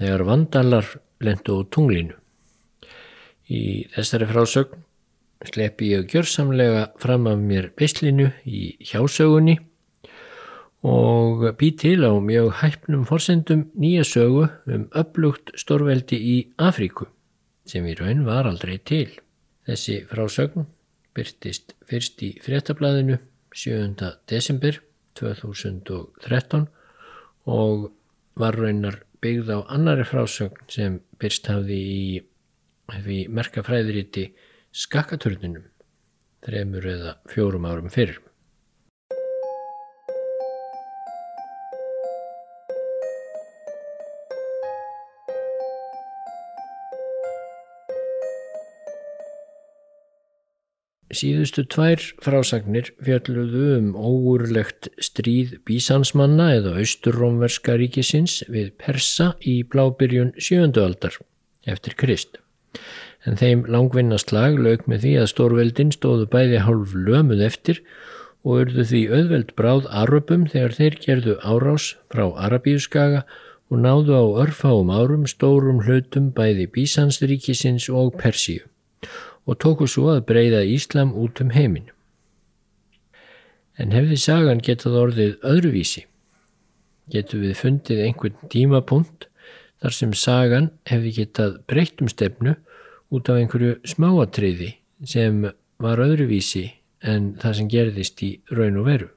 þegar vandalar lendu á tunglinu. Í þessari frásögn sleppi ég gjörsamlega fram af mér beislinu í hjásögunni og bý til á mjög hæpnum forsendum nýja sögu um upplugt stórveldi í Afríku sem í raun var aldrei til. Þessi frásögn byrtist fyrst í fréttablaðinu 7. desember 2013 og var raunar byggð á annari frásögn sem byrst hafði í merkafræðiríti skakkaturninum þremur eða fjórum árum fyrr. Síðustu tvær frásagnir fjalluðu um óurlegt stríð bísansmanna eða austurrómverska ríkisins við Persa í blábyrjun sjöndu aldar eftir Krist. En þeim langvinnaslag lög með því að stórveldin stóðu bæði hálf lömuð eftir og urðu því auðveld bráð aröpum þegar þeir gerðu árás frá Arabíuskaga og náðu á örfáum árum stórum hlutum bæði bísansríkisins og Persíu og tóku svo að breyða Íslam út um heiminn. En hefði sagan getað orðið öðruvísi? Getur við fundið einhvern tímapunkt þar sem sagan hefði getað breytt um stefnu út af einhverju smáatriði sem var öðruvísi en það sem gerðist í raun og veru.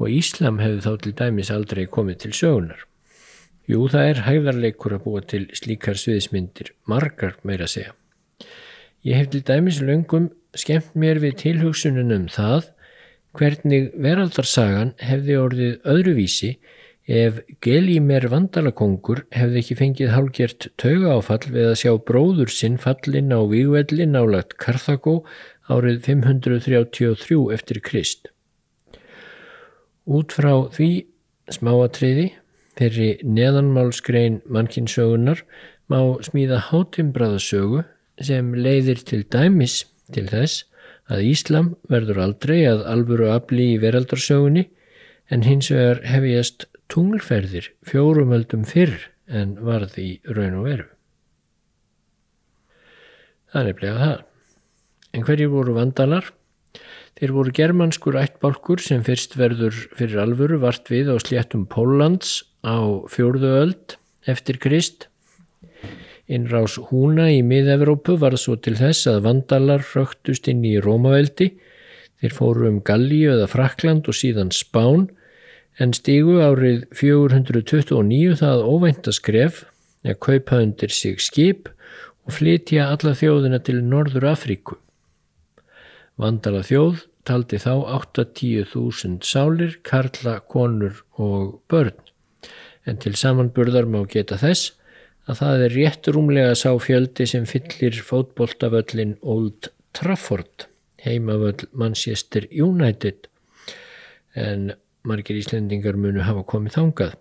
Og Íslam hefði þá til dæmis aldrei komið til sögunar. Jú, það er hægðarleikur að búa til slíkar sviðismyndir, margar meira segja. Ég hef til dæmis löngum skemmt mér við tilhugsunum það hvernig veraldarsagan hefði orðið öðruvísi ef Gelímer vandalakongur hefði ekki fengið hálgjert tauga áfall við að sjá bróður sinn fallin á výgvelli nálagt Karthagó árið 533 eftir Krist. Út frá því smáatriði fyrir neðanmálskrein mannkinsögunar má smíða hátimbraðasögu sem leiðir til dæmis til þess að Íslam verður aldrei að alvöru afli í veraldarsögunni en hins vegar hefjast tunglferðir fjórumöldum fyrr en varð í raun og veru. Það er nefnilega það. En hverju voru vandalar? Þeir voru germanskur ættbálkur sem fyrst verður fyrir alvöru vart við á sléttum Póllands á fjórðu öld eftir Krist Innrás húna í mið-Evrópu var svo til þess að vandalar röktust inn í Rómaveldi, þeir fóru um Gallíu eða Frakland og síðan Spán, en stígu árið 429 það óvænta skref að kaupa undir sig skip og flytja alla þjóðina til Norður Afríku. Vandala þjóð taldi þá 8-10.000 sálir, karla, konur og börn, en til samanburðar má geta þess að það er rétt rúmlega sá fjöldi sem fyllir fótboltavöllin Old Trafford, heimavöll Manchester United, en margir íslendingar munu hafa komið þangað.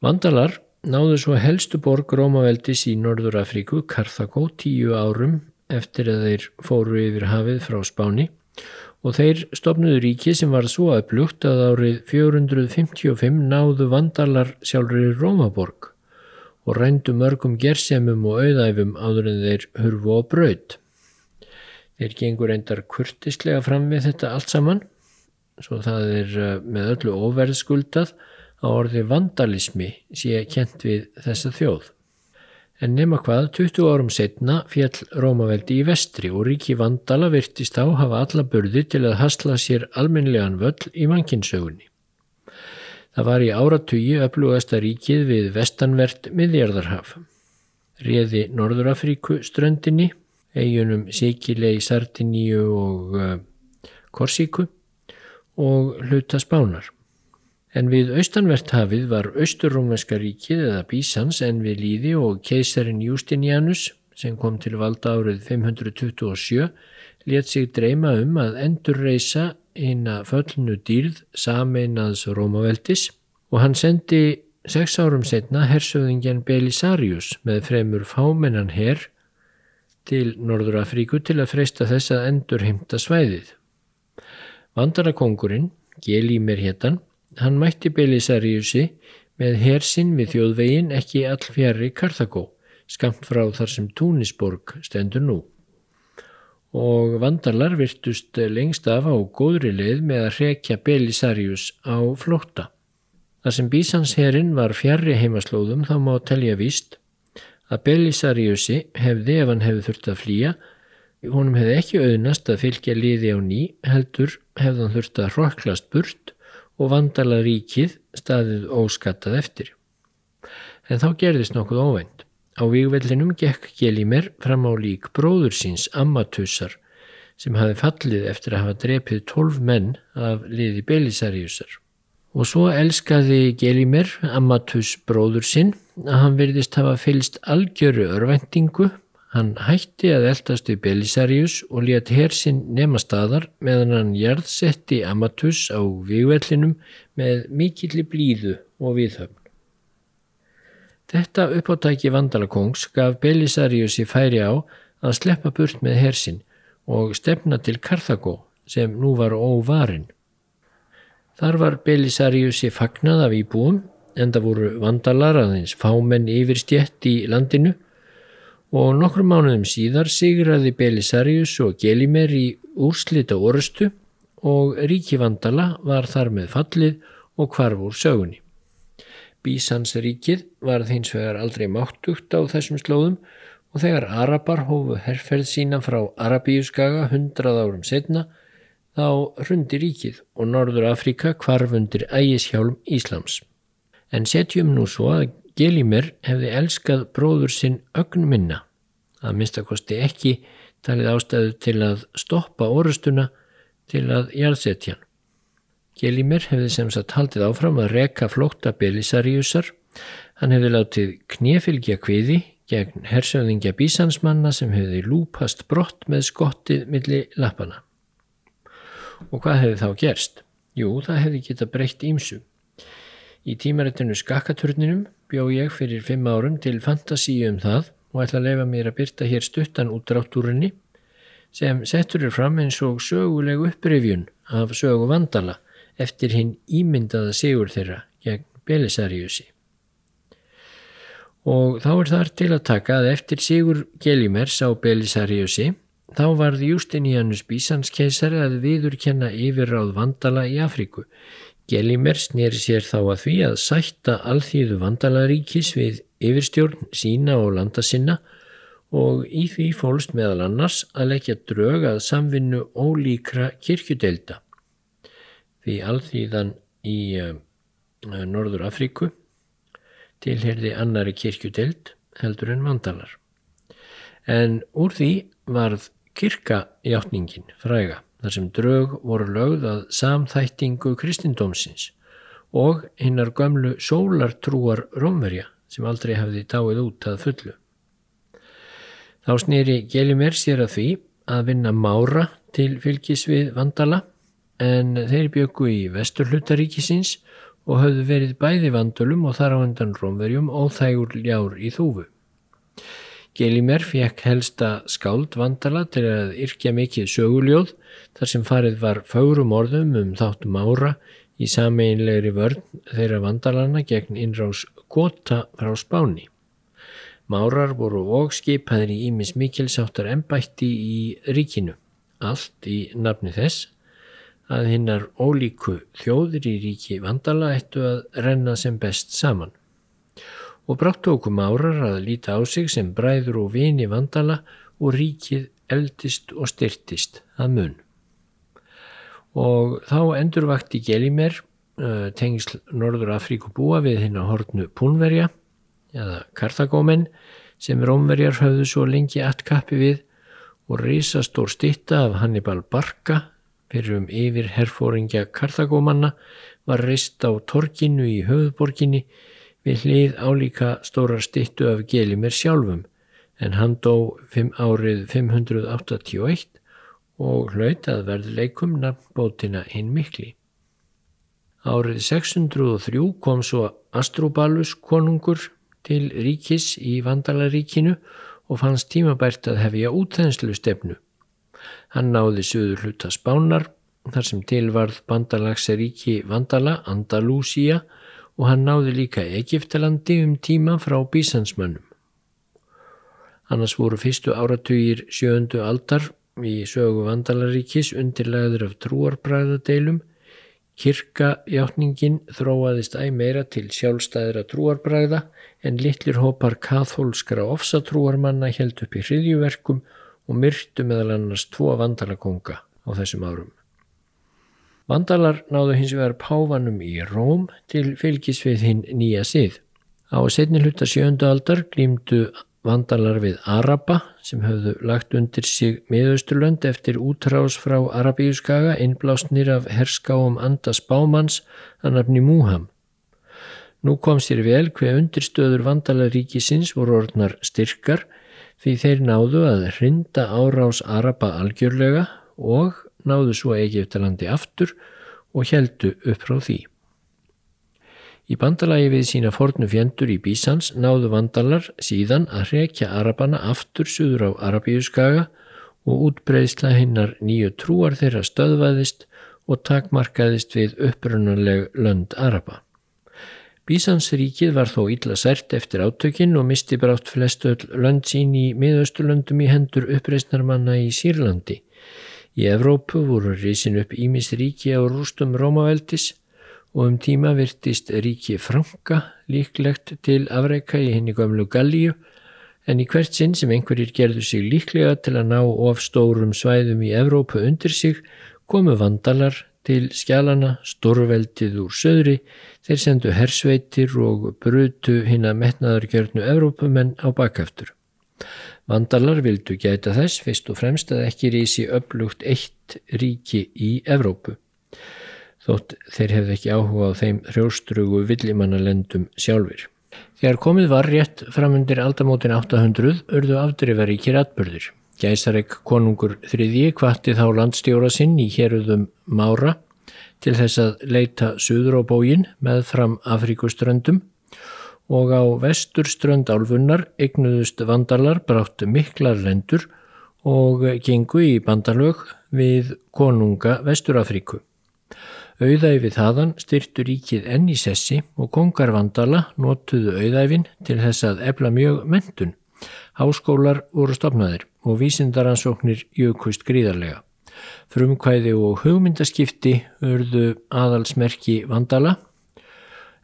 Vandalar náðu svo helstu borg Rómaveldis í Norður Afríku, Karthagó, tíu árum eftir að þeir fóru yfir hafið frá Spáni. Og þeir stopnuðu ríki sem var svo aðblugt að árið 455 náðu vandalar sjálfur í Rómaborg og rændu mörgum gersemum og auðæfum áður en þeir hurfu á braud. Þeir gengur endar kurtislega fram við þetta allt saman, svo það er eh, með öllu óverðskuldað á orði vandalismi sé kent við þessa þjóð. En nema hvað, 20 árum setna fjall Rómaveldi í vestri og ríki vandala virtist á hafa alla burði til að hasla sér almenlegan völl í mankinsögunni. Það var í áratugi öflugasta ríkið við vestanvert miðjarðarhaf. Réði Norðurafríku ströndinni, eigunum Sikilei, Sardiníu og uh, Korsíku og hluta spánar. En við austanvert hafið var austurrómvenska ríkið eða Bísans en við líði og keisarin Justinianus sem kom til valda árið 527 let sig dreyma um að endurreisa hina föllnu dýrð sameinaðs Rómaveldis og hann sendi sex árum setna hersöðingjan Belisarius með fremur fámennan herr til Norður Afríku til að freysta þess að endur heimta svæðið. Vandarakongurinn, Gelímer héttan, hann mætti Belisariusi með hersinn við þjóðvegin ekki allfjari Karþagó, skamt frá þar sem Túnisborg stendur nú. Og vandalar virtust lengst af á góðri leið með að rekja Belisarius á flótta. Þar sem Bísansherrin var fjarrri heimaslóðum þá má telja víst að Belisariusi hefði ef hann hefði þurft að flýja, honum hefði ekki auðnast að fylgja liði á ný, heldur hefði hann þurft að hroklast burt og vandala ríkið staðið óskattað eftir. En þá gerðist nokkuð óvænt. Á vígvellinum gekk Gelimer fram á lík bróður síns Amatussar sem hafi fallið eftir að hafa drepið tólf menn af liði Belisariusar. Og svo elskaði Gelimer, Amatus bróður sinn, að hann verðist hafa fylst algjöru örvendingu. Hann hætti að eldast við Belisarius og létt hersinn nema staðar meðan hann jarðsetti Amatus á vývellinum með mikilli blíðu og viðhöfn. Þetta uppáttæki vandalakongs gaf Belisarius í færi á að sleppa burt með hersinn og stefna til Karþagó sem nú var óvarinn. Þar var Belisariusi fagnað af íbúum en það voru vandalar aðeins fámenn yfir stjett í landinu og nokkru mánuðum síðar sigraði Belisarius og Gelimer í úrslita orustu og ríki vandala var þar með fallið og hvarf úr sögunni. Bísans ríkið var þeins vegar aldrei máttugt á þessum slóðum og þegar Arabar hófu herrferð sína frá Arabíuskaga hundrað árum setna þá hrundi ríkið og Norður Afrika kvarfundir ægishjálm Íslams. En setjum nú svo að Gelimer hefði elskað bróður sinn ögn minna, að minnstakosti ekki talið ástæðu til að stoppa orustuna til að jarðsetja hann. Gelimer hefði sem sagt haldið áfram að reka flótta Belisariusar, hann hefði látið knefylgja kviði gegn hersöðingja bísansmanna sem hefði lúpast brott með skottið milli lappana. Og hvað hefði þá gerst? Jú, það hefði geta breytt ímsu. Í tímarættinu Skakkaturninum bjó ég fyrir fimm árum til fantasíu um það og ætla að lefa mér að byrta hér stuttan útráttúrinni sem settur er fram eins og söguleg upprifjun af sögu vandala eftir hinn ímyndaða sigur þeirra gegn Belisariusi. Og þá er þar til að taka að eftir sigur Gelimers á Belisariusi Þá varði Justinianus Bísanskeisari að viðurkenna yfirráð vandala í Afríku. Gelimer snýri sér þá að því að sætta alþýðu vandalaríkis við yfirstjórn sína og landa sinna og í því fólst meðal annars að leggja drög að samvinnu ólíkra kirkjudelda. Því alþýðan í uh, Norður Afríku tilherði annari kirkjudeld heldur en vandalar. En úr því varð kirkajátningin fræga þar sem drög voru lögð að samþættingu kristindómsins og hinnar gömlu sólartrúar rómverja sem aldrei hafði dáið út að fullu. Þá snýri Gelimer sér að því að vinna mára til fylgis við vandala en þeir bjöku í vesturhlutaríkisins og hafðu verið bæði vandalum og þar á endan rómverjum og þægur ljár í þúfu. Gelimer fekk helsta skáld vandala til að yrkja mikið söguljóð þar sem farið var fárum orðum um þáttum ára í sameinlegri vörn þeirra vandalana gegn innrás gota frá spáni. Márar voru og skipaðir í Ímis Mikilsáttar ennbætti í ríkinu, allt í nafni þess að hinnar ólíku þjóðir í ríki vandala ættu að renna sem best saman og brátt tókum árar að líta á sig sem bræður og vini vandala og ríkið eldist og styrtist að mun. Og þá endurvakti Gelimer uh, tengsl Norður Afríku búa við hinn að hortnu Púnverja eða Karthagómen sem Rómverjar höfðu svo lengi attkappi við og risastór stitta af Hannibal Barca fyrir um yfir herfóringja Karthagómanna var reist á torkinu í höfuborginni við hlið álíka stórar stittu af Gelimer sjálfum en hann dó árið 581 og hlaut að verðleikum nafnbótina hinn mikli. Árið 603 kom svo Astrobalus konungur til ríkis í Vandalaríkinu og fannst tímabært að hefja útþenslu stefnu. Hann náði söður hluta spánar þar sem til varð bandalagsaríki Vandala, Andalúsía og hann náði líka Egiptalandi um tíma frá bísansmönnum. Annars voru fyrstu áratugir sjöndu aldar í sögu Vandalaríkis undirlegður af trúarbræðadeilum. Kirkajátningin þróaðist æg meira til sjálfstæðra trúarbræða en litlir hópar kathólskra ofsatrúarmanna held upp í hriðjuverkum og myrtu meðal annars tvo vandalakonga á þessum árum. Vandalar náðu hins vegar páfanum í Róm til fylgis við hinn nýja sið. Á setni hluta sjöndu aldar glýmdu vandalar við Araba sem höfðu lagt undir sig miðausturlönd eftir útrás frá Arabíuskaga innblásnir af herskáum Andas Bámans að nafni Múham. Nú kom sér vel hver undirstöður vandalaríkisins voru orðnar styrkar því þeir náðu að hrinda árás Araba algjörlega og náðu svo Egiptalandi aftur og heldu upp frá því. Í bandalagi við sína fornu fjendur í Bísans náðu vandalar síðan að hrekja Arabana aftur suður á Arabíuskaga og útbreyðsla hinnar nýju trúar þeirra stöðvaðist og takmarkaðist við upprunnuleg lönd Araba. Bísansríkið var þó illa sært eftir átökinn og misti brátt flestu lönd sín í miðausturlöndum í hendur uppreysnarmanna í Sýrlandi. Í Evrópu voru risin upp Ímis ríki á rústum Rómaveldis og um tíma virtist ríki Franka líklegt til afreika í henni gamlu Gallíu en í hvert sinn sem einhverjir gerðu sig líklega til að ná of stórum svæðum í Evrópu undir sig komu vandalar til skjálana stórveldið úr söðri þeir sendu hersveitir og brutu hinn að metnaðargjörnu Evrópumenn á bakaftur. Vandalar vildu gæta þess fyrst og fremst að ekki rísi upplugt eitt ríki í Evrópu. Þótt þeir hefði ekki áhuga á þeim hrjóstrugu villimannalendum sjálfur. Þegar komið var rétt framundir aldamótin 800 urðu afdrifaríkir atbyrðir. Gæsarek konungur þriðji kvatti þá landstjóra sinn í héruðum Mára til þess að leita suður á bógin með fram Afrikuströndum og á vesturströnd álfunnar eignuðust vandalar bráttu miklar lendur og gengu í bandalög við konunga Vesturafríku. Auðæfið þaðan styrtu ríkið enn í sessi og kongar vandala notuðu auðæfin til þess að efla mjög mentun. Háskólar voru stopnaðir og vísindaransóknir jökust gríðarlega. Frumkvæði og hugmyndaskipti urðu aðalsmerki vandala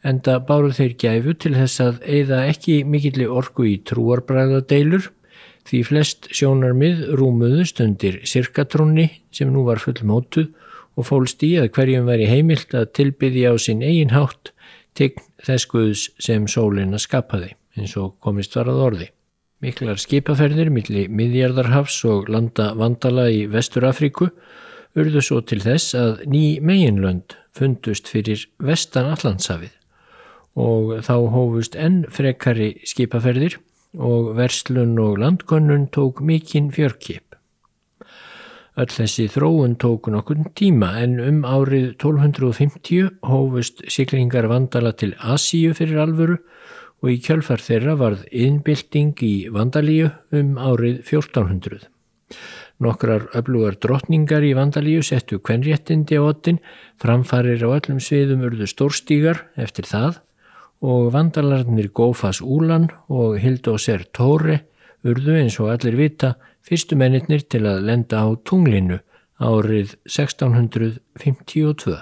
enda báru þeir gæfu til þess að eigða ekki mikilli orgu í trúarbræðadeilur því flest sjónarmið rúmuðust undir sirkatrúnni sem nú var fullmótuð og fólst í að hverjum væri heimilt að tilbyðja á sinn eigin hátt tegn þess guðs sem sólina skapaði eins og komist var að orði. Miklar skipaferðir millir miðjarðarhafs og landa vandala í Vestur Afríku urðu svo til þess að ný meginlönd fundust fyrir vestan Allandshafið og þá hófust enn frekari skipaferðir og verslun og landkonnun tók mikinn fjörkip. Öll þessi þróun tók nokkur tíma en um árið 1250 hófust siklingar vandala til Asíu fyrir alvöru og í kjölfar þeirra varð innbylting í Vandalíu um árið 1400. Nokkrar öflugar drottningar í Vandalíu settu kvenréttindi á ottin, framfarir á öllum sviðum urðu stórstígar eftir það og vandalarnir Gófas Úlan og Hildóser Tóri urðu eins og allir vita fyrstu mennitnir til að lenda á tunglinu árið 1652.